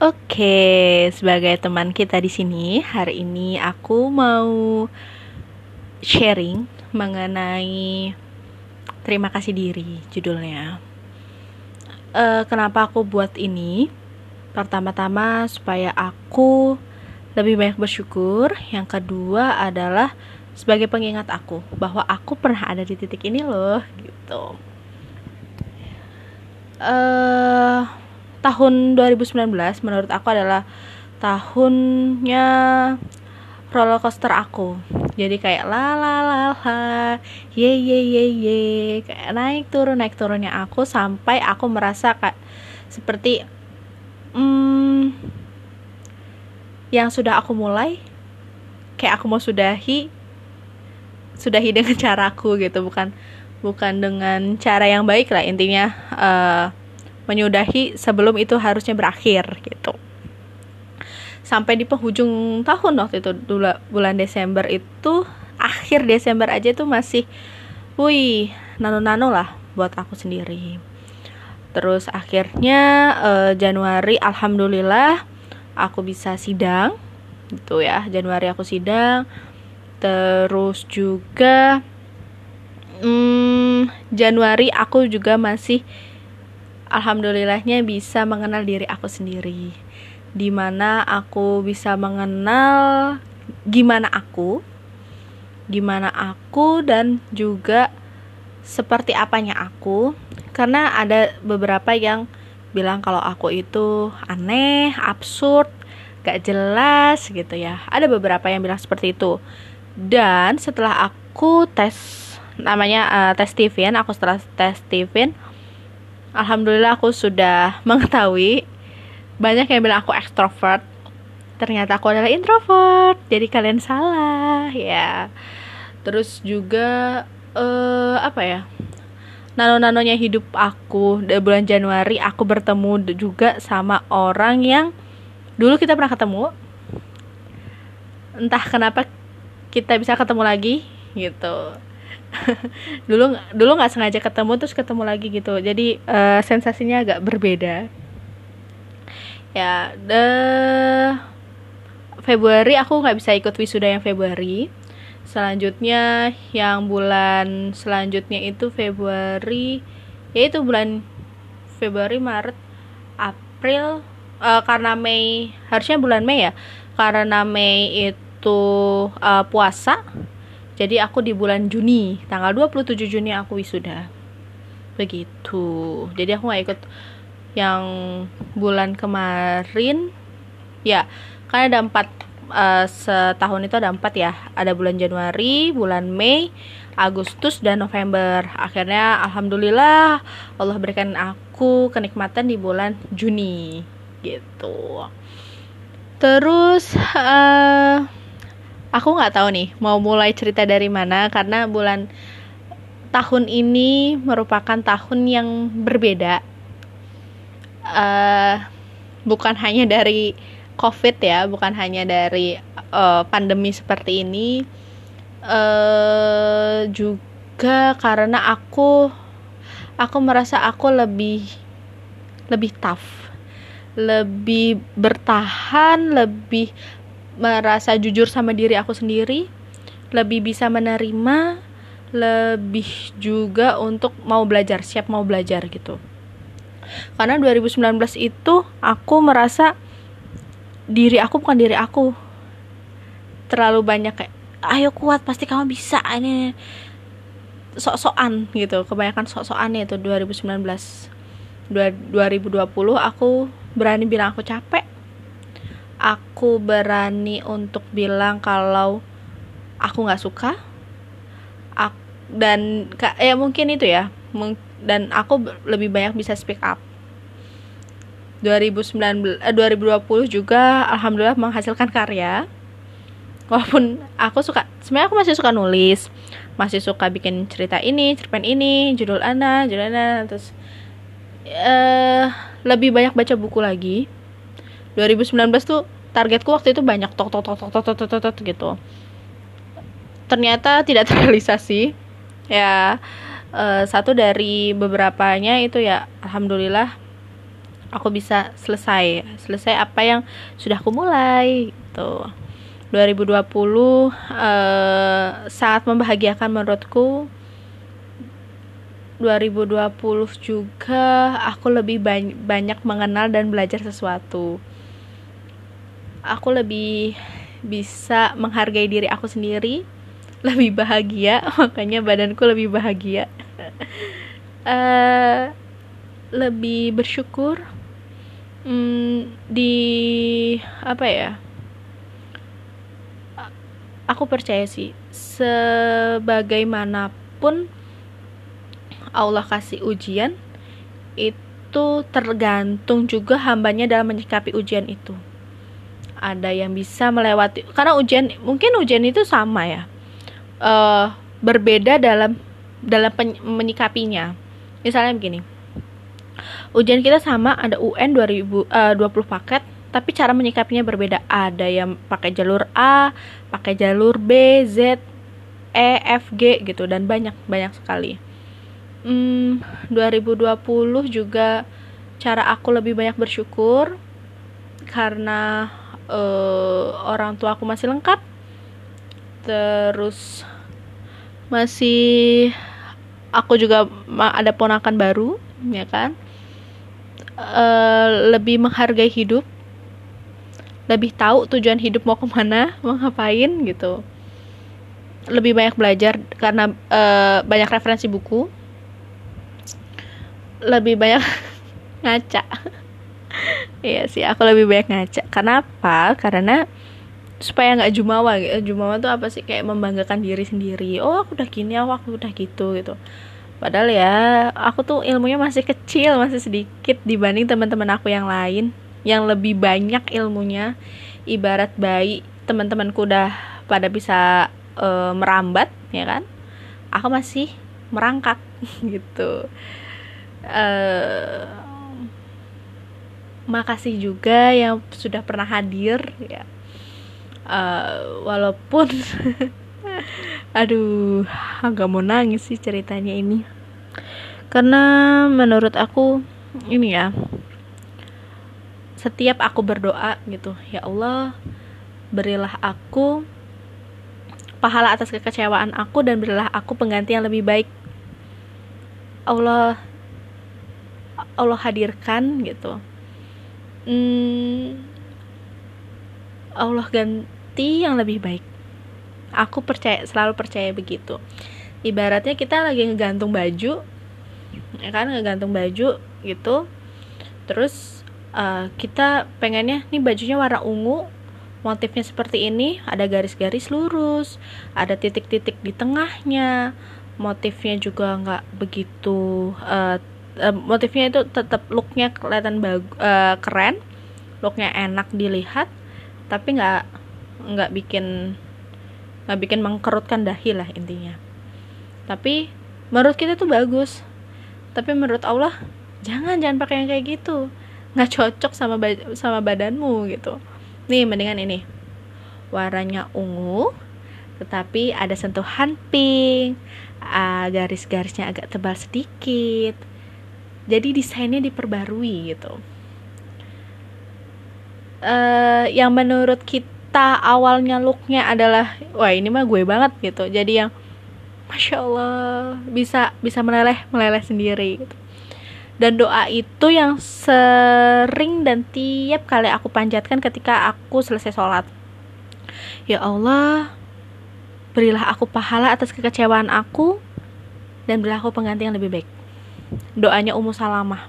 Oke, sebagai teman kita di sini, hari ini aku mau sharing mengenai terima kasih diri judulnya. Uh, kenapa aku buat ini? Pertama-tama supaya aku lebih banyak bersyukur. Yang kedua adalah sebagai pengingat aku bahwa aku pernah ada di titik ini loh, gitu. Uh, tahun 2019 menurut aku adalah tahunnya roller coaster aku. Jadi kayak la la la la ye ye ye ye. Kayak naik turun naik turunnya aku sampai aku merasa kayak seperti hmm, yang sudah aku mulai kayak aku mau sudahi sudahi dengan caraku gitu. Bukan bukan dengan cara yang baik lah intinya uh, menyudahi sebelum itu harusnya berakhir gitu. Sampai di penghujung tahun waktu itu bulan Desember itu akhir Desember aja itu masih wih nano-nano lah buat aku sendiri. Terus akhirnya uh, Januari alhamdulillah aku bisa sidang gitu ya. Januari aku sidang. Terus juga hmm, Januari aku juga masih alhamdulillahnya bisa mengenal diri aku sendiri. Di mana aku bisa mengenal gimana aku gimana aku dan juga seperti apanya aku. Karena ada beberapa yang bilang kalau aku itu aneh absurd gak jelas gitu ya. Ada beberapa yang bilang seperti itu. Dan setelah aku tes namanya uh, tes Steven aku setelah tes Steven Alhamdulillah aku sudah mengetahui. Banyak yang bilang aku ekstrovert ternyata aku adalah introvert. Jadi kalian salah ya. Terus juga uh, apa ya? Nano-nanonya hidup aku di bulan Januari aku bertemu juga sama orang yang dulu kita pernah ketemu. Entah kenapa kita bisa ketemu lagi gitu dulu dulu nggak sengaja ketemu terus ketemu lagi gitu. Jadi uh, sensasinya agak berbeda. Ya the Februari aku nggak bisa ikut wisuda yang Februari. Selanjutnya yang bulan selanjutnya itu Februari yaitu bulan Februari Maret April uh, karena Mei harusnya bulan Mei ya. Karena Mei itu uh, puasa jadi aku di bulan Juni tanggal 27 Juni aku wisuda. Begitu. Jadi aku nggak ikut yang bulan kemarin. Ya kan ada empat uh, setahun itu ada empat ya. Ada bulan Januari bulan Mei Agustus dan November. Akhirnya alhamdulillah Allah berikan aku kenikmatan di bulan Juni. Gitu. Terus uh, aku nggak tahu nih mau mulai cerita dari mana karena bulan tahun ini merupakan tahun yang berbeda. Uh, bukan hanya dari covid ya bukan hanya dari uh, pandemi seperti ini uh, juga karena aku aku merasa aku lebih lebih tough lebih bertahan lebih merasa jujur sama diri aku sendiri, lebih bisa menerima, lebih juga untuk mau belajar, siap mau belajar gitu. Karena 2019 itu aku merasa diri aku bukan diri aku. Terlalu banyak kayak ayo kuat pasti kamu bisa ini sok-sokan gitu. Kebanyakan sok-sokannya itu 2019. 2020 aku berani bilang aku capek aku berani untuk bilang kalau aku nggak suka. Aku, dan ya mungkin itu ya. Dan aku lebih banyak bisa speak up. 2019 eh, 2020 juga alhamdulillah menghasilkan karya. Walaupun aku suka sebenarnya aku masih suka nulis. Masih suka bikin cerita ini cerpen ini judul Ana judul Ana terus uh, lebih banyak baca buku lagi 2019 tuh targetku waktu itu banyak tok tok tok tok tok tok tok, tok, gitu ternyata tidak terrealisasi ya uh, satu dari beberapanya itu ya alhamdulillah aku bisa selesai selesai apa yang sudah aku mulai gitu 2020 uh, sangat membahagiakan menurutku 2020 juga aku lebih banyak mengenal dan belajar sesuatu aku lebih bisa menghargai diri aku sendiri lebih bahagia makanya badanku lebih bahagia. Uh, lebih bersyukur hmm, di apa ya aku percaya sih sebagaimanapun Allah kasih ujian itu tergantung juga hambanya dalam menyikapi ujian itu ada yang bisa melewati karena ujian mungkin ujian itu sama ya. Uh, berbeda dalam dalam menyikapinya. Misalnya begini ujian kita sama ada UN 2020 uh, paket tapi cara menyikapinya berbeda. Ada yang pakai jalur A pakai jalur B Z E F G gitu dan banyak banyak sekali. Hmm, 2020 juga cara aku lebih banyak bersyukur karena uh, orang tua aku masih lengkap. Terus masih aku juga ada ponakan baru ya kan? Uh, lebih menghargai hidup. Lebih tahu tujuan hidup mau ke mana mau ngapain gitu. Lebih banyak belajar karena uh, banyak referensi buku. Lebih banyak ngaca iya sih aku lebih banyak ngaca. Kenapa? Karena supaya nggak jumawa gitu. Jumawa tuh apa sih? Kayak membanggakan diri sendiri. Oh aku udah gini oh aku udah gitu gitu. Padahal ya aku tuh ilmunya masih kecil masih sedikit dibanding teman-teman aku yang lain. Yang lebih banyak ilmunya. Ibarat bayi teman-temanku udah pada bisa uh, merambat ya kan? Aku masih merangkak gitu. Uh, makasih juga yang sudah pernah hadir ya. Uh, walaupun aduh agak mau nangis sih ceritanya ini. Karena menurut aku ini ya setiap aku berdoa gitu ya Allah berilah aku pahala atas kekecewaan aku dan berilah aku pengganti yang lebih baik. Allah Allah hadirkan gitu hmm, Allah ganti yang lebih baik. Aku percaya selalu percaya begitu. Ibaratnya kita lagi ngegantung baju ya kan ngegantung baju gitu. Terus uh, kita pengennya nih bajunya warna ungu motifnya seperti ini ada garis-garis lurus ada titik-titik di tengahnya motifnya juga nggak begitu uh, uh, motifnya itu tetap looknya kelihatan bagus uh, keren looknya enak dilihat tapi nggak nggak bikin nggak bikin mengkerutkan dahi lah intinya. Tapi menurut kita tuh bagus. Tapi menurut Allah jangan jangan pakai yang kayak gitu. Nggak cocok sama sama badanmu gitu. Nih mendingan ini. Warnanya ungu tetapi ada sentuhan pink. Uh, garis-garisnya agak tebal sedikit jadi desainnya diperbarui gitu. Uh, yang menurut kita awalnya looknya adalah wah ini mah gue banget gitu. Jadi yang masya allah bisa bisa meleleh meleleh sendiri gitu. Dan doa itu yang sering dan tiap kali aku panjatkan ketika aku selesai sholat. Ya Allah berilah aku pahala atas kekecewaan aku dan berilah aku pengganti yang lebih baik doanya Ummu Salamah.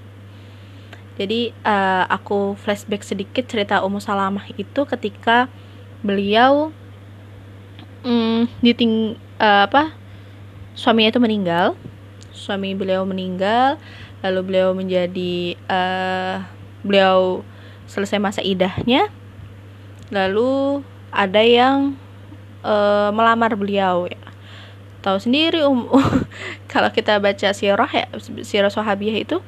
Jadi uh, aku flashback sedikit cerita Ummu Salamah itu ketika beliau um, diting uh, apa suaminya itu meninggal. Suami beliau meninggal lalu beliau menjadi uh, beliau selesai masa idahnya. Lalu ada yang uh, melamar beliau ya tahu sendiri um kalau kita baca sirah ya sirah sahabiah itu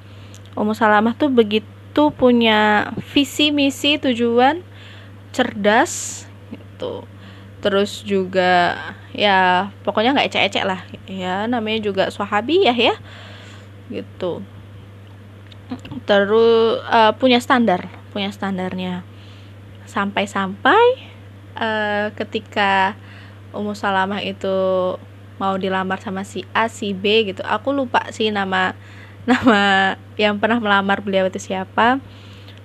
Ummu Salamah tuh begitu punya visi misi tujuan cerdas gitu. Terus juga ya pokoknya nggak ecek-ecek lah. Ya namanya juga sahabiah ya gitu. Terus uh, punya standar punya standarnya. Sampai-sampai uh, ketika Ummu Salamah itu mau dilamar sama si A si B gitu. Aku lupa sih nama nama yang pernah melamar beliau itu siapa.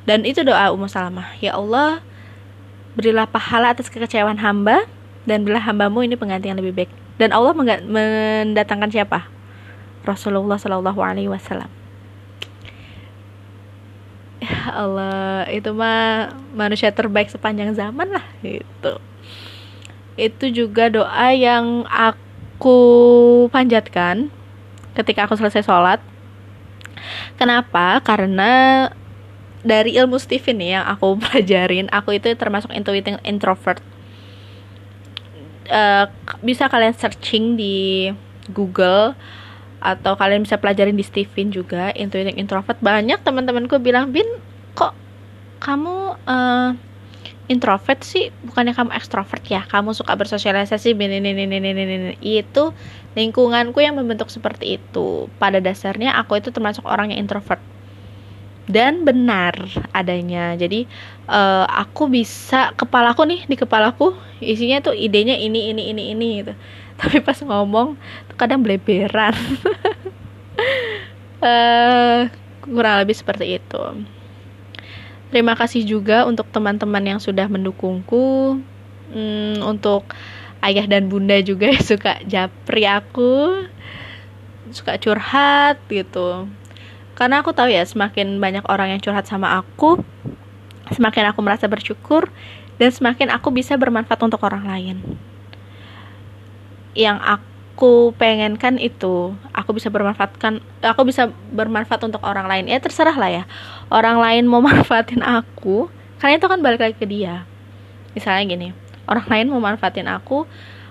Dan itu doa Ummu Salamah. Ya Allah berilah pahala atas kekecewaan hamba dan berilah hambamu ini pengganti yang lebih baik. Dan Allah mendatangkan siapa? Rasulullah Shallallahu Alaihi Wasallam. Ya Allah itu mah manusia terbaik sepanjang zaman lah gitu. Itu juga doa yang aku panjatkan ketika aku selesai sholat. Kenapa? Karena dari ilmu Steven nih yang aku pelajarin aku itu termasuk intuiting introvert. Uh, bisa kalian searching di Google atau kalian bisa pelajarin di Steven juga intuitive introvert. Banyak teman-temanku bilang bin kok kamu uh, introvert sih bukannya kamu ekstrovert ya. Kamu suka bersosialisasi ini itu lingkunganku yang membentuk seperti itu. Pada dasarnya aku itu termasuk orang yang introvert. Dan benar adanya. Jadi uh, aku bisa kepalaku nih di kepalaku isinya tuh idenya ini ini ini ini gitu. Tapi pas ngomong kadang bleberan. Uh, kurang lebih seperti itu terima kasih juga untuk teman-teman yang sudah mendukungku. Hmm, untuk ayah dan bunda juga yang suka japri aku. Suka curhat gitu. Karena aku tahu ya semakin banyak orang yang curhat sama aku semakin aku merasa bersyukur dan semakin aku bisa bermanfaat untuk orang lain. Yang aku pengenkan itu aku bisa bermanfaatkan aku bisa bermanfaat untuk orang lain. Ya terserah lah ya orang lain mau manfaatin aku karena itu kan balik lagi ke dia. Misalnya gini orang lain mau manfaatin aku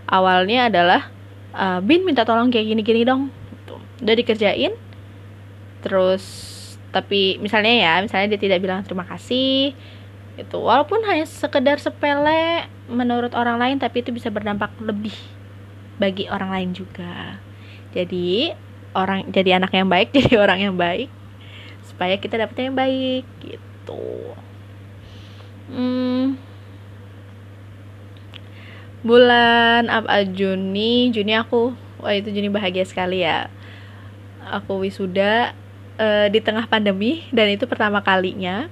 awalnya adalah uh, bin minta tolong kayak gini gini dong gitu. udah dikerjain terus tapi misalnya ya misalnya dia tidak bilang terima kasih itu walaupun hanya sekedar sepele menurut orang lain tapi itu bisa berdampak lebih bagi orang lain juga. Jadi orang jadi anak yang baik jadi orang yang baik supaya kita dapat yang baik gitu. Hmm, bulan apa Juni. Juni aku wah itu Juni bahagia sekali ya. Aku wisuda uh, di tengah pandemi dan itu pertama kalinya.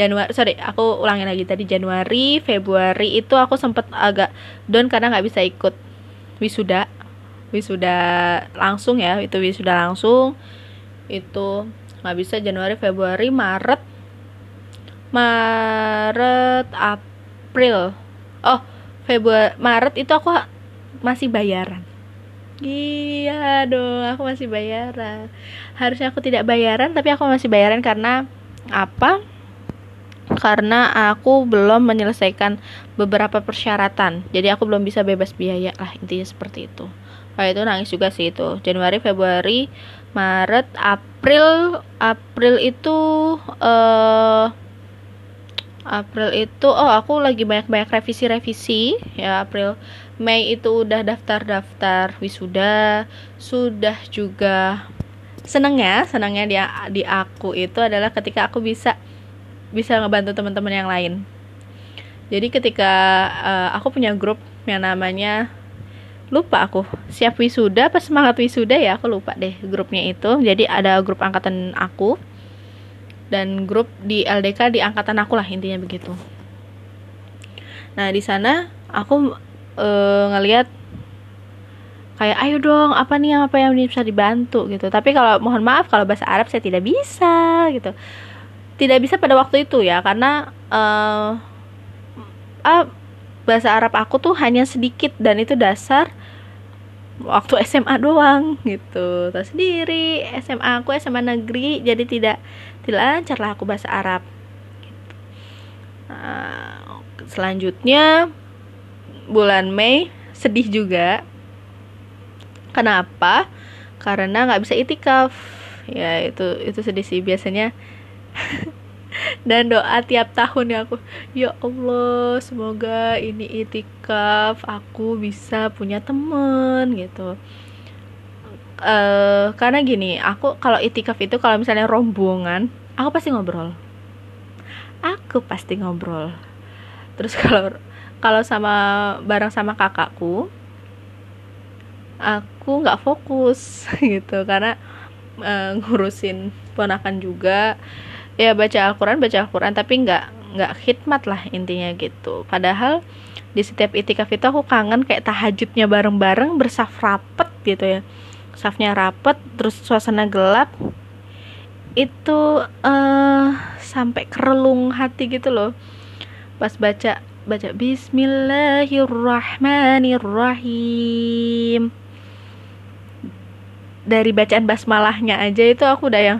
Januari sorry aku ulangin lagi tadi Januari Februari itu aku sempet agak down karena nggak bisa ikut wisuda. Wisuda langsung ya itu wisuda langsung. Itu nggak bisa Januari Februari Maret. Maret April. Oh Februari Maret itu aku masih bayaran. Iya dong aku masih bayaran. Harusnya aku tidak bayaran tapi aku masih bayaran karena apa? Karena aku belum menyelesaikan beberapa persyaratan. Jadi aku belum bisa bebas biaya lah intinya seperti itu. Kayak itu nangis juga sih itu. Januari Februari Maret April April itu uh, April itu oh aku lagi banyak-banyak revisi-revisi ya April. Mei itu udah daftar-daftar wisuda sudah juga senengnya senengnya dia di aku itu adalah ketika aku bisa bisa ngebantu teman-teman yang lain. Jadi ketika uh, aku punya grup yang namanya lupa aku. Siap wisuda pas semangat wisuda ya? Aku lupa deh grupnya itu. Jadi ada grup angkatan aku dan grup di LDK di angkatan aku lah intinya begitu. Nah di sana aku uh, ngelihat kayak ayo dong apa nih yang apa yang bisa dibantu? gitu. Tapi kalau mohon maaf kalau bahasa Arab saya tidak bisa gitu. Tidak bisa pada waktu itu ya karena uh, uh, bahasa Arab aku tuh hanya sedikit dan itu dasar waktu SMA doang gitu. Tahu sendiri SMA aku SMA negeri jadi tidak tidak lancar lah aku bahasa Arab. Gitu. nah, selanjutnya bulan Mei sedih juga. Kenapa? Karena nggak bisa itikaf. Ya itu itu sedih sih. Biasanya dan doa tiap tahun ya aku ya Allah semoga ini itikaf aku bisa punya temen gitu. Uh, karena gini aku kalau itikaf itu kalau misalnya rombongan aku pasti ngobrol. Aku pasti ngobrol. Terus kalau kalau sama bareng sama kakakku aku nggak fokus gitu. Karena uh, ngurusin ponakan juga ya baca Al-Quran baca Al-Quran tapi nggak nggak khidmat lah intinya gitu. Padahal di setiap itikaf itu aku kangen kayak tahajudnya bareng-bareng bersaf rapet gitu ya. Safnya rapet terus suasana gelap itu uh, sampai kerelung hati gitu loh. Pas baca baca Bismillahirrahmanirrahim. Dari bacaan basmalahnya aja itu aku udah yang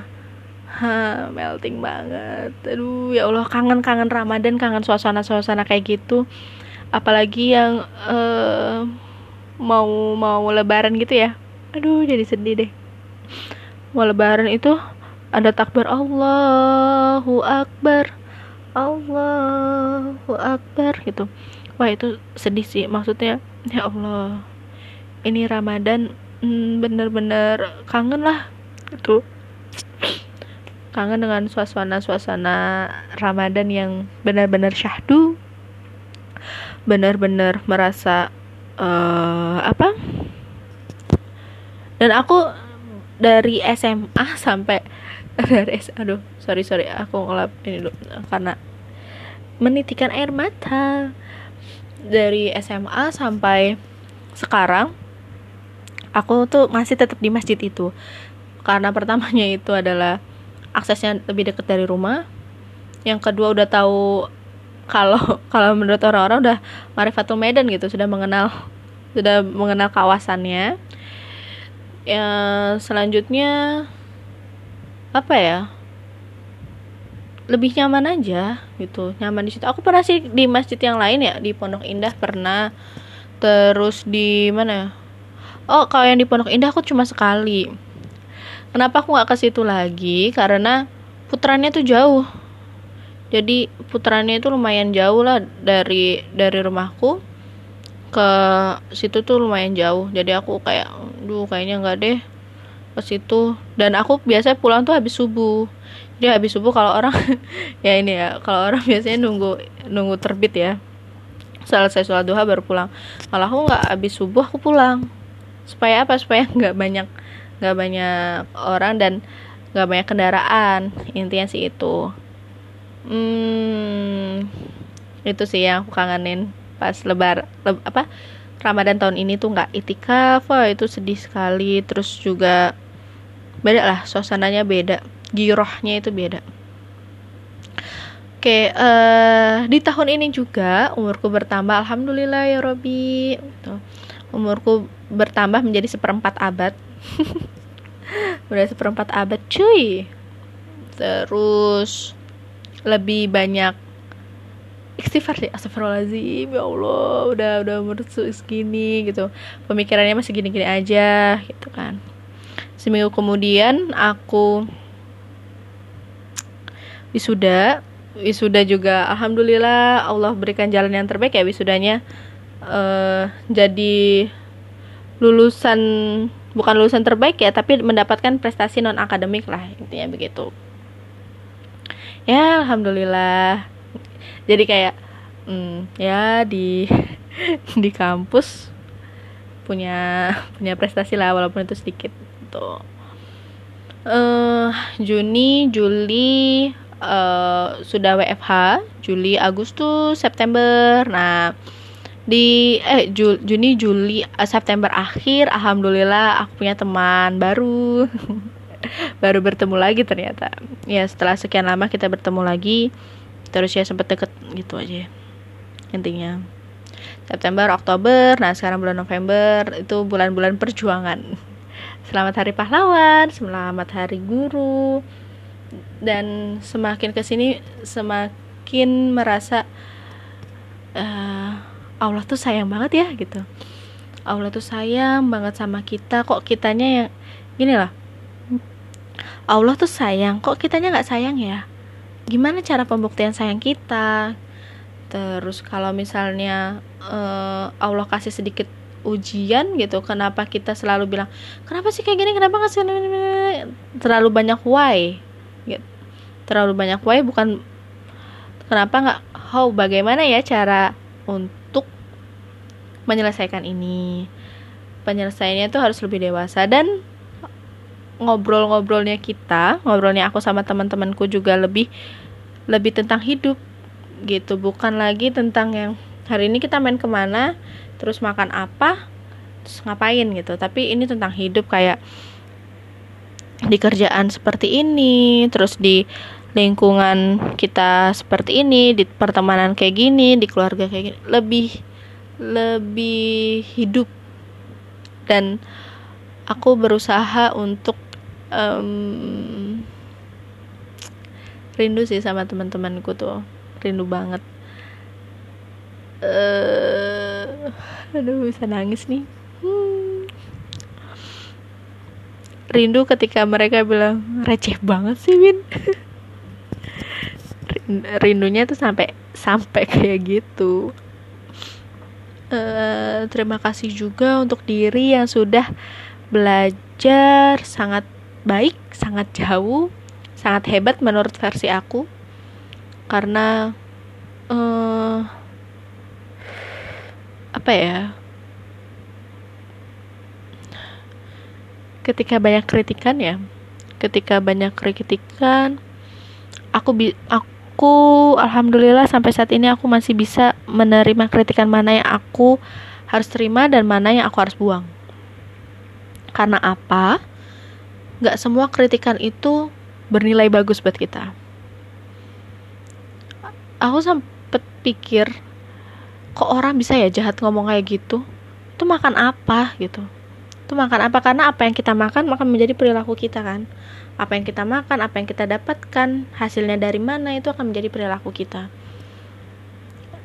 ha, melting banget. Aduh ya Allah kangen kangen Ramadan kangen suasana suasana kayak gitu. Apalagi yang uh, mau mau lebaran gitu ya. Aduh jadi sedih deh. Mau lebaran itu ada takbir Allahu Akbar Allahu Akbar gitu. Wah itu sedih sih maksudnya ya Allah ini Ramadan hmm, bener-bener kangen lah gitu kangen dengan suasana-suasana Ramadan yang benar-benar syahdu benar-benar merasa uh, apa? Dan aku dari SMA sampai dari aduh sorry sorry aku ngelap ini dulu karena menitikan air mata. Dari SMA sampai sekarang aku tuh masih tetap di masjid itu. Karena pertamanya itu adalah aksesnya lebih dekat dari rumah. Yang kedua udah tahu kalau kalau menurut orang-orang udah marifatul medan gitu sudah mengenal sudah mengenal kawasannya. Ya selanjutnya apa ya? Lebih nyaman aja gitu nyaman di situ. Aku pernah sih di masjid yang lain ya di Pondok Indah pernah. Terus di mana ya? Oh kalau yang di Pondok Indah aku cuma sekali kenapa aku nggak ke situ lagi? Karena putrannya tuh jauh. Jadi putarannya itu lumayan jauh lah dari dari rumahku ke situ tuh lumayan jauh. Jadi aku kayak duh kayaknya nggak deh ke situ. Dan aku biasa pulang tuh habis subuh. Jadi habis subuh kalau orang ya ini ya kalau orang biasanya nunggu nunggu terbit ya. Selesai sholat duha baru pulang. Malah aku nggak habis subuh aku pulang. Supaya apa? Supaya nggak banyak nggak banyak orang dan nggak banyak kendaraan. Intinya sih itu. Hmm, itu sih yang aku kangenin pas lebar le, apa Ramadan tahun ini tuh nggak itikaf. Wah itu sedih sekali. Terus juga beda lah suasananya beda. Girohnya itu beda. Oke uh, di tahun ini juga umurku bertambah. Alhamdulillah ya Robi. Umurku bertambah menjadi seperempat abad udah seperempat abad cuy. Terus lebih banyak istighfar sih astagfirullahaladzim ya Allah udah udah umur segini gitu. Pemikirannya masih gini-gini aja gitu kan. Seminggu kemudian aku wisuda wisuda juga alhamdulillah Allah berikan jalan yang terbaik ya wisudanya. Uh, jadi lulusan bukan lulusan terbaik ya tapi mendapatkan prestasi non akademik lah intinya begitu. Ya alhamdulillah. Jadi kayak hmm, ya di di kampus punya punya prestasi lah walaupun itu sedikit tuh uh, Juni Juli uh, sudah WFH Juli Agustus September. Nah di eh Ju, Juni Juli uh, September akhir alhamdulillah aku punya teman baru. Baru bertemu lagi ternyata. Ya setelah sekian lama kita bertemu lagi terus ya sempet deket gitu aja intinya. September Oktober nah sekarang bulan November itu bulan-bulan perjuangan. Selamat hari pahlawan selamat hari guru dan semakin ke sini semakin merasa uh, Allah tuh sayang banget ya gitu. Allah tuh sayang banget sama kita kok kitanya yang gini lah. Allah tuh sayang kok kitanya nggak sayang ya? Gimana cara pembuktian sayang kita? Terus kalau misalnya uh, Allah kasih sedikit ujian gitu kenapa kita selalu bilang kenapa sih kayak gini? Kenapa nggak terlalu banyak why gitu. terlalu banyak why bukan kenapa nggak how bagaimana ya cara untuk menyelesaikan ini. Penyelesaiannya itu harus lebih dewasa. Dan ngobrol-ngobrolnya kita ngobrolnya aku sama teman-temanku juga lebih lebih tentang hidup gitu. Bukan lagi tentang yang hari ini kita main ke mana terus makan apa terus ngapain gitu. Tapi ini tentang hidup kayak di kerjaan seperti ini terus di lingkungan kita seperti ini di pertemanan kayak gini di keluarga kayak gini. Lebih lebih hidup. Dan aku berusaha untuk um, rindu sih sama teman-temanku tuh. Rindu banget. Uh, aduh bisa nangis nih. Hmm. rindu ketika mereka bilang receh banget sih Win. Rindunya tuh sampai sampai kayak gitu uh, terima kasih juga untuk diri yang sudah belajar sangat baik sangat jauh sangat hebat menurut versi aku. Karena uh, apa ya? Ketika banyak kritikan ya ketika banyak kritikan aku bi aku alhamdulillah sampai saat ini aku masih bisa menerima kritikan mana yang aku harus terima dan mana yang aku harus buang. Karena apa? Nggak semua kritikan itu bernilai bagus buat kita. Aku sempet pikir kok orang bisa ya jahat ngomong kayak gitu? Itu makan apa gitu? Itu makan apa? Karena apa yang kita makan akan menjadi perilaku kita kan apa yang kita makan apa yang kita dapatkan hasilnya dari mana itu akan menjadi perilaku kita.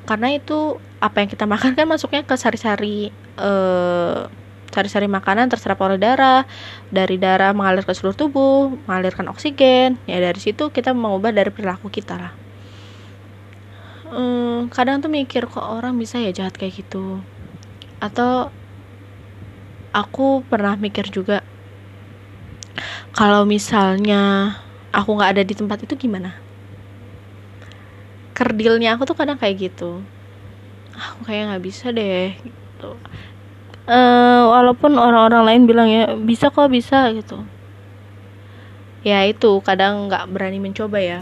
Karena itu apa yang kita makan kan masuknya ke sari-sari uh, sari-sari makanan terserap oleh darah dari darah mengalir ke seluruh tubuh mengalirkan oksigen ya dari situ kita mengubah dari perilaku kita lah. Hmm, kadang tuh mikir kok orang bisa ya jahat kayak gitu? Atau aku pernah mikir juga kalau misalnya aku nggak ada di tempat itu gimana? Kerdilnya aku tuh kadang kayak gitu. Aku kayak nggak bisa deh gitu. Uh, walaupun orang-orang lain bilang ya bisa kok bisa gitu. Ya itu kadang nggak berani mencoba ya.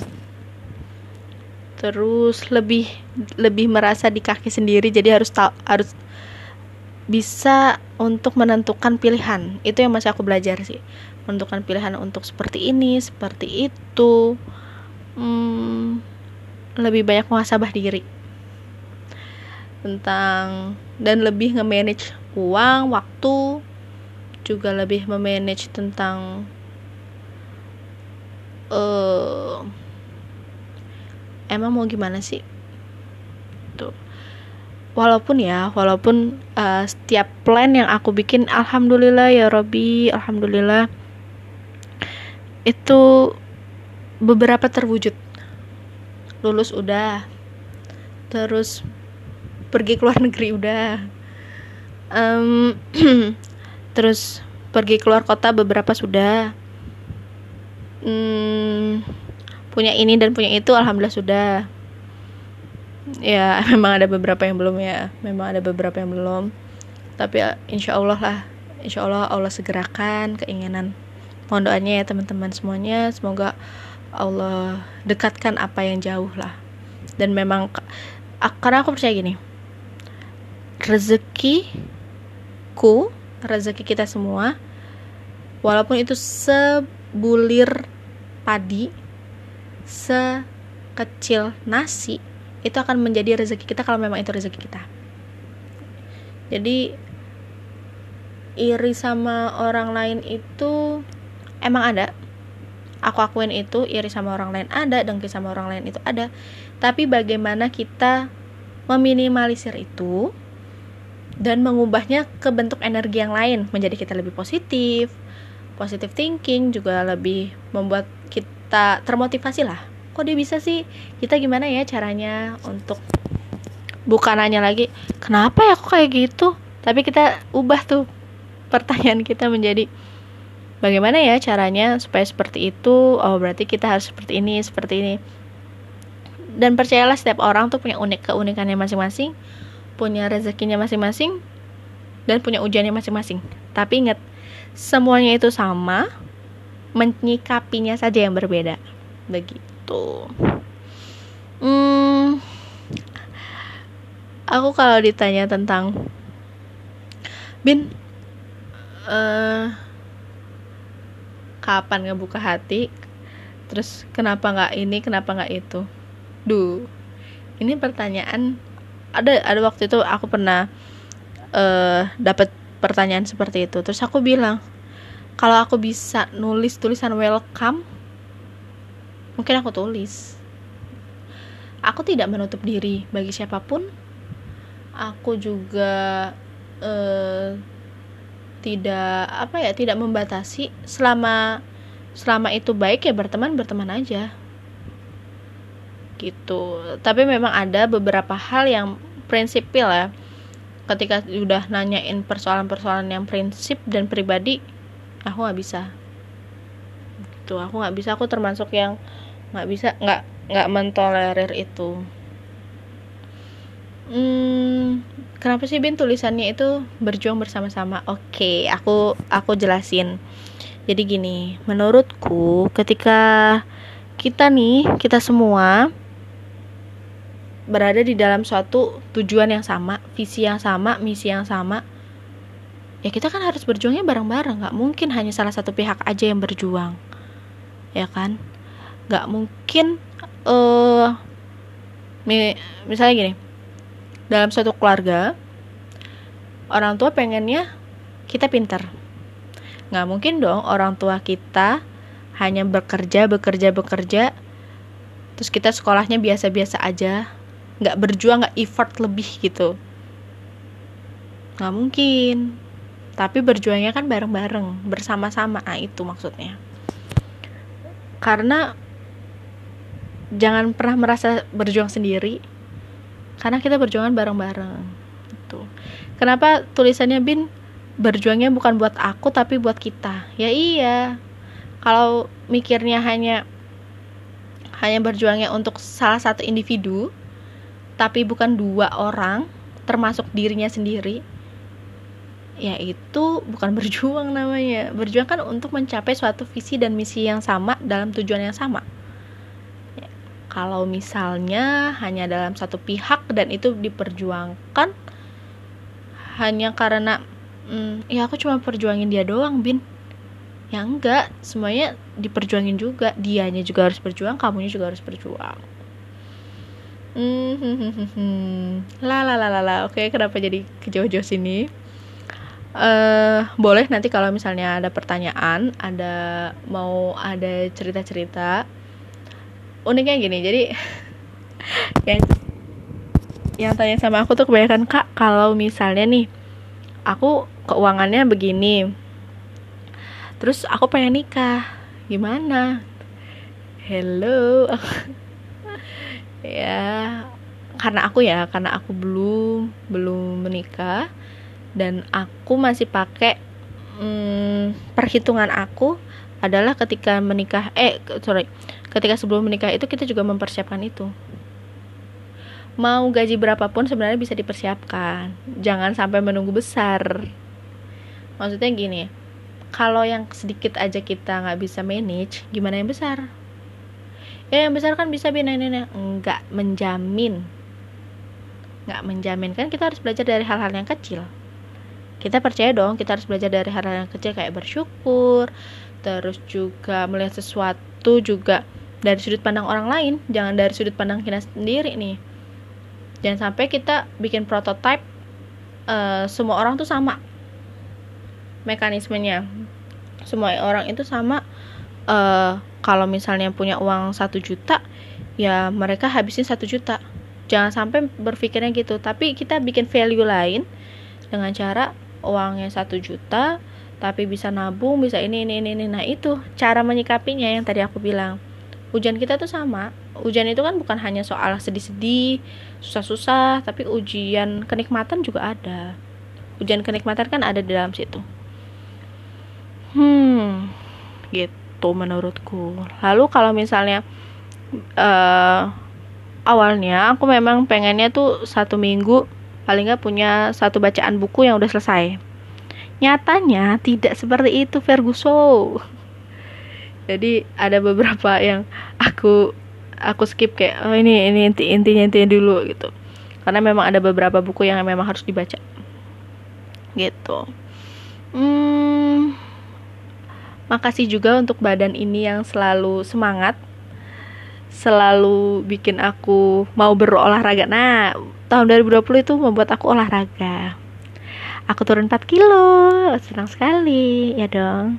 Terus lebih lebih merasa di kaki sendiri jadi harus tahu harus bisa untuk menentukan pilihan. Itu yang masih aku belajar sih menentukan pilihan untuk seperti ini seperti itu. Hmm, lebih banyak muhasabah diri. Tentang dan lebih nge-manage uang waktu juga lebih memanage tentang uh, emang mau gimana sih? Tuh. Walaupun ya walaupun uh, setiap plan yang aku bikin alhamdulillah ya Robi alhamdulillah itu beberapa terwujud. Lulus udah. Terus pergi ke luar negeri udah. Um, terus pergi keluar kota beberapa sudah. Hmm, punya ini dan punya itu alhamdulillah sudah. Ya memang ada beberapa yang belum ya. Memang ada beberapa yang belum. Tapi ya, insya Allah lah. Insya Allah Allah segerakan keinginan mohon doanya ya teman-teman semuanya. Semoga Allah dekatkan apa yang jauh lah. Dan memang karena aku percaya gini. Rezekiku rezeki kita semua walaupun itu sebulir padi sekecil nasi itu akan menjadi rezeki kita kalau memang itu rezeki kita. Jadi iri sama orang lain itu emang ada? Aku akuin itu iri sama orang lain ada dengki sama orang lain itu ada. Tapi bagaimana kita meminimalisir itu dan mengubahnya ke bentuk energi yang lain menjadi kita lebih positif positive thinking juga lebih membuat kita termotivasi lah. Kok dia bisa sih? Kita gimana ya caranya untuk bukan nanya lagi kenapa ya aku kayak gitu? Tapi kita ubah tuh pertanyaan kita menjadi bagaimana ya caranya supaya seperti itu? Oh berarti kita harus seperti ini seperti ini. Dan percayalah setiap orang tuh punya unik keunikannya masing-masing punya rezekinya masing-masing dan punya ujiannya masing-masing. Tapi ingat semuanya itu sama menyikapinya saja yang berbeda. Begitu. Hmm, aku kalau ditanya tentang bin uh, kapan ngebuka hati terus kenapa nggak ini kenapa nggak itu. Duh ini pertanyaan ada ada waktu itu aku pernah uh, dapat pertanyaan seperti itu. Terus aku bilang kalau aku bisa nulis tulisan welcome mungkin aku tulis. Aku tidak menutup diri bagi siapa pun. Aku juga uh, tidak apa ya tidak membatasi. Selama selama itu baik ya berteman berteman aja. Gitu. Tapi memang ada beberapa hal yang prinsipil ya. Ketika udah nanyain persoalan-persoalan yang prinsip dan pribadi aku nggak bisa. Gitu. Aku nggak bisa. Aku termasuk yang nggak bisa nggak nggak mentolerir itu hmm, kenapa sih Bin tulisannya itu berjuang bersama-sama? Oke okay, aku aku jelasin. Jadi gini menurutku ketika kita nih kita semua berada di dalam suatu tujuan yang sama visi yang sama misi yang sama ya kita kan harus berjuangnya bareng-bareng. Nggak mungkin hanya salah satu pihak aja yang berjuang ya kan? Nggak mungkin uh, misalnya gini dalam suatu keluarga orang tua pengennya kita pinter. Nggak mungkin dong orang tua kita hanya bekerja bekerja bekerja terus kita sekolahnya biasa-biasa aja. Nggak berjuang nggak effort lebih gitu. Nggak mungkin. Tapi berjuangnya kan bareng-bareng bersama-sama. Nah itu maksudnya. Karena jangan pernah merasa berjuang sendiri karena kita berjuangan bareng-bareng gitu. Kenapa tulisannya bin berjuangnya bukan buat aku tapi buat kita? Ya iya. Kalau mikirnya hanya hanya berjuangnya untuk salah satu individu tapi bukan dua orang termasuk dirinya sendiri ya itu bukan berjuang namanya. Berjuang kan untuk mencapai suatu visi dan misi yang sama dalam tujuan yang sama kalau misalnya hanya dalam satu pihak dan itu diperjuangkan hanya karena hmm, ya aku cuma perjuangin dia doang bin. Ya enggak semuanya diperjuangin juga. Dianya juga harus berjuang kamunya juga harus berjuang. Hmm, la la la la la. Oke kenapa jadi kejauh-jauh sini? Uh, boleh nanti kalau misalnya ada pertanyaan ada mau ada cerita-cerita uniknya gini jadi yang yang tanya sama aku tuh kebanyakan kak kalau misalnya nih aku keuangannya begini terus aku pengen nikah gimana? Hello. Ya karena aku ya karena aku belum belum menikah dan aku masih pakai hmm, perhitungan aku adalah ketika menikah eh sorry ketika sebelum menikah itu kita juga mempersiapkan itu. Mau gaji berapapun sebenarnya bisa dipersiapkan. Jangan sampai menunggu besar. Maksudnya gini kalau yang sedikit aja kita nggak bisa manage gimana yang besar? Ya yang besar kan bisa bina ini nggak menjamin. Nggak menjamin. Kan kita harus belajar dari hal-hal yang kecil. Kita percaya dong kita harus belajar dari hal-hal yang kecil kayak bersyukur terus juga melihat sesuatu juga dari sudut pandang orang lain jangan dari sudut pandang kita sendiri nih. Jangan sampai kita bikin prototype uh, semua orang tuh sama mekanismenya. Semua orang itu sama uh, kalau misalnya punya uang satu juta ya mereka habisin satu juta. Jangan sampai berpikirnya gitu tapi kita bikin value lain dengan cara uangnya satu juta tapi bisa nabung bisa ini ini ini nah itu cara menyikapinya yang tadi aku bilang. Ujian kita tuh sama. Ujian itu kan bukan hanya soal sedih-sedih susah-susah tapi ujian kenikmatan juga ada. Ujian kenikmatan kan ada di dalam situ. Hmm gitu menurutku. Lalu kalau misalnya uh, awalnya aku memang pengennya tuh satu minggu paling nggak punya satu bacaan buku yang udah selesai nyatanya tidak seperti itu Ferguson. Jadi ada beberapa yang aku aku skip kayak oh ini ini inti intinya intinya dulu gitu. Karena memang ada beberapa buku yang memang harus dibaca. Gitu. Hmm, makasih juga untuk badan ini yang selalu semangat selalu bikin aku mau berolahraga. Nah tahun 2020 itu membuat aku olahraga aku turun 4 kilo. Senang sekali. Ya dong.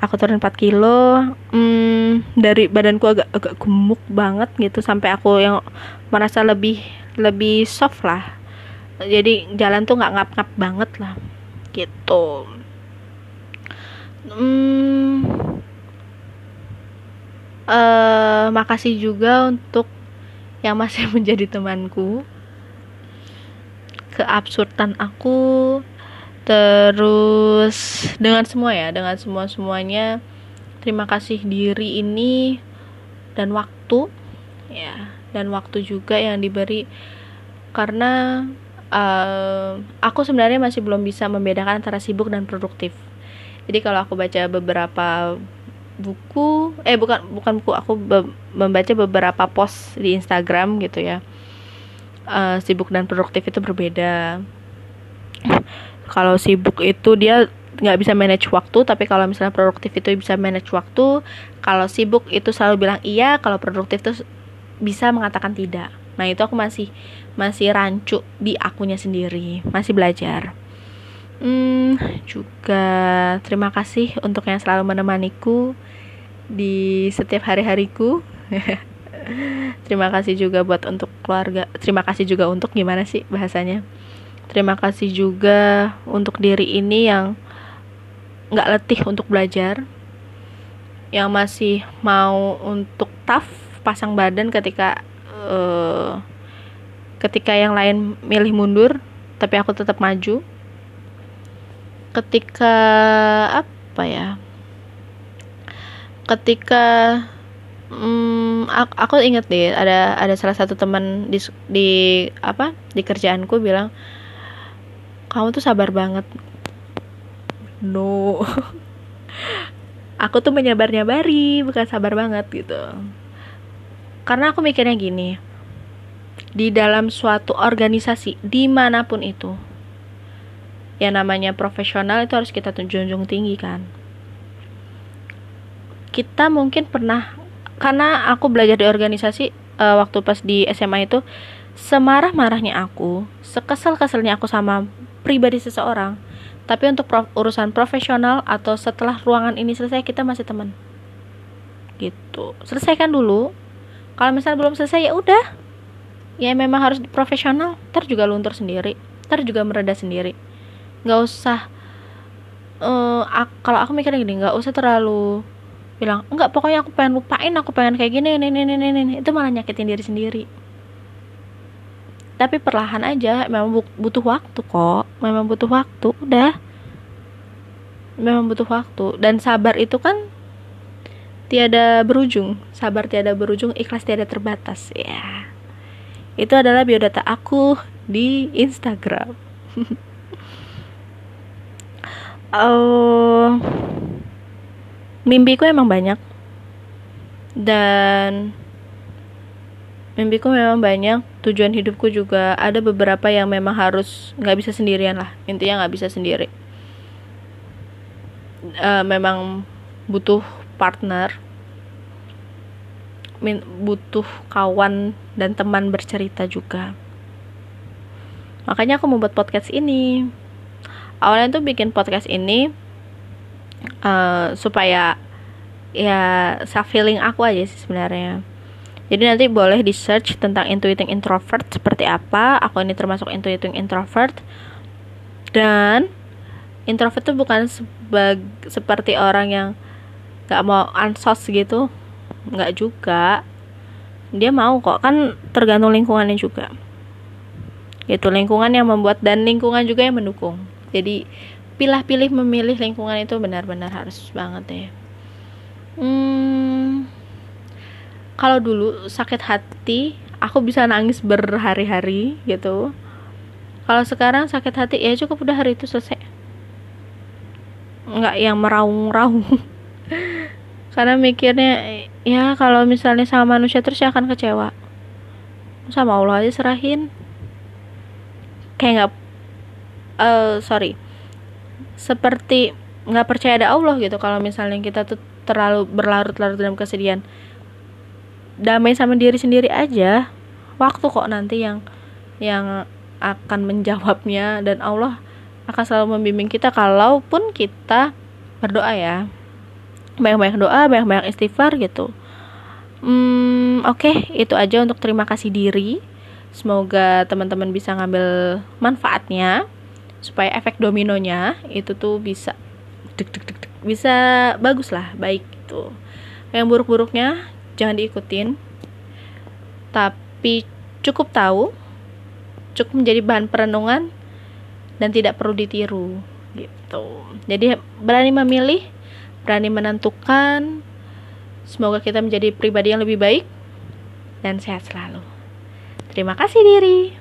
Aku turun 4 kilo hmm, dari badanku agak agak gemuk banget gitu sampai aku yang merasa lebih lebih soft lah. Jadi jalan tuh nggak ngap-ngap banget lah gitu. Hmm, uh, makasih juga untuk yang masih menjadi temanku keabsurdan aku. Terus dengan semua ya dengan semua semuanya terima kasih diri ini dan waktu ya dan waktu juga yang diberi. Karena uh, aku sebenarnya masih belum bisa membedakan antara sibuk dan produktif. Jadi kalau aku baca beberapa buku eh bukan bukan buku aku be membaca beberapa post di Instagram gitu ya uh, sibuk dan produktif itu berbeda. Kalau sibuk itu dia nggak bisa manage waktu tapi kalau misalnya produktif itu bisa manage waktu kalau sibuk itu selalu bilang iya kalau produktif itu bisa mengatakan tidak. Nah itu aku masih masih rancu di akunya sendiri masih belajar. Hmm, juga terima kasih untuk yang selalu menemaniku di setiap hari-hariku terima kasih juga buat untuk keluarga terima kasih juga untuk gimana sih bahasanya Terima kasih juga untuk diri ini yang nggak letih untuk belajar, yang masih mau untuk tough pasang badan ketika uh, ketika yang lain milih mundur, tapi aku tetap maju. Ketika apa ya? Ketika hmm, aku, aku inget deh ada ada salah satu teman di di apa di kerjaanku bilang kamu tuh sabar banget. No. Aku tuh menyabar-nyabari bukan sabar banget gitu. Karena aku mikirnya gini di dalam suatu organisasi di mana pun itu yang namanya profesional itu harus kita junjung tinggi kan. Kita mungkin pernah karena aku belajar di organisasi uh, waktu pas di SMA itu semarah-marahnya aku sekesal-keselnya aku sama pribadi seseorang. Tapi untuk pro urusan profesional atau setelah ruangan ini selesai kita masih teman. Gitu. Selesaikan dulu. Kalau misalnya belum selesai ya udah. Ya memang harus profesional. Ntar juga luntur sendiri. Ntar juga mereda sendiri. Nggak usah uh, kalau aku mikirnya gini nggak usah terlalu bilang enggak pokoknya aku pengen lupain aku pengen kayak gini ini ini ini ini. Itu malah nyakitin diri sendiri. Tapi perlahan aja memang butuh waktu kok. Memang butuh waktu udah. Memang butuh waktu. Dan sabar itu kan tiada berujung. Sabar tiada berujung ikhlas tiada terbatas. Ya. Itu adalah biodata aku di Instagram. Uh, mimpiku emang banyak. Dan mimpiku memang banyak. Tujuan hidupku juga ada beberapa yang memang harus nggak bisa sendirian lah. Intinya nggak bisa sendiri. Uh, memang butuh partner. Butuh kawan dan teman bercerita juga. Makanya aku membuat podcast ini. Awalnya tuh bikin podcast ini uh, supaya ya self feeling aku aja sih sebenarnya jadi nanti boleh di search tentang intuiting introvert seperti apa. Aku ini termasuk intuiting introvert. Dan introvert itu bukan sebag, seperti orang yang gak mau ansos gitu. Gak juga. Dia mau kok, kan tergantung lingkungannya juga. Itu lingkungan yang membuat dan lingkungan juga yang mendukung. jadi pilih-pilih memilih lingkungan itu benar-benar harus banget ya. Hmm, kalau dulu sakit hati aku bisa nangis berhari-hari gitu. Kalau sekarang sakit hati ya cukup udah hari itu selesai. Nggak yang meraung-raung. Karena mikirnya ya kalau misalnya sama manusia terus ya akan kecewa. Sama Allah aja serahin. Kayak nggak uh, sorry seperti nggak percaya ada Allah gitu kalau misalnya kita tuh terlalu berlarut-larut dalam kesedihan. Damai sama diri sendiri aja. Waktu kok nanti yang yang akan menjawabnya dan Allah akan selalu membimbing kita kalaupun kita berdoa ya. Banyak-banyak doa banyak-banyak istighfar gitu. Hmm, oke okay, itu aja untuk terima kasih diri. Semoga teman-teman bisa ngambil manfaatnya supaya efek dominonya itu tuh bisa dek, dek, dek, dek, bisa bagus lah baik gitu. Yang buruk-buruknya jangan diikutin. Tapi cukup tahu cukup menjadi bahan perenungan dan tidak perlu ditiru gitu. Jadi berani memilih berani menentukan semoga kita menjadi pribadi yang lebih baik dan sehat selalu. Terima kasih diri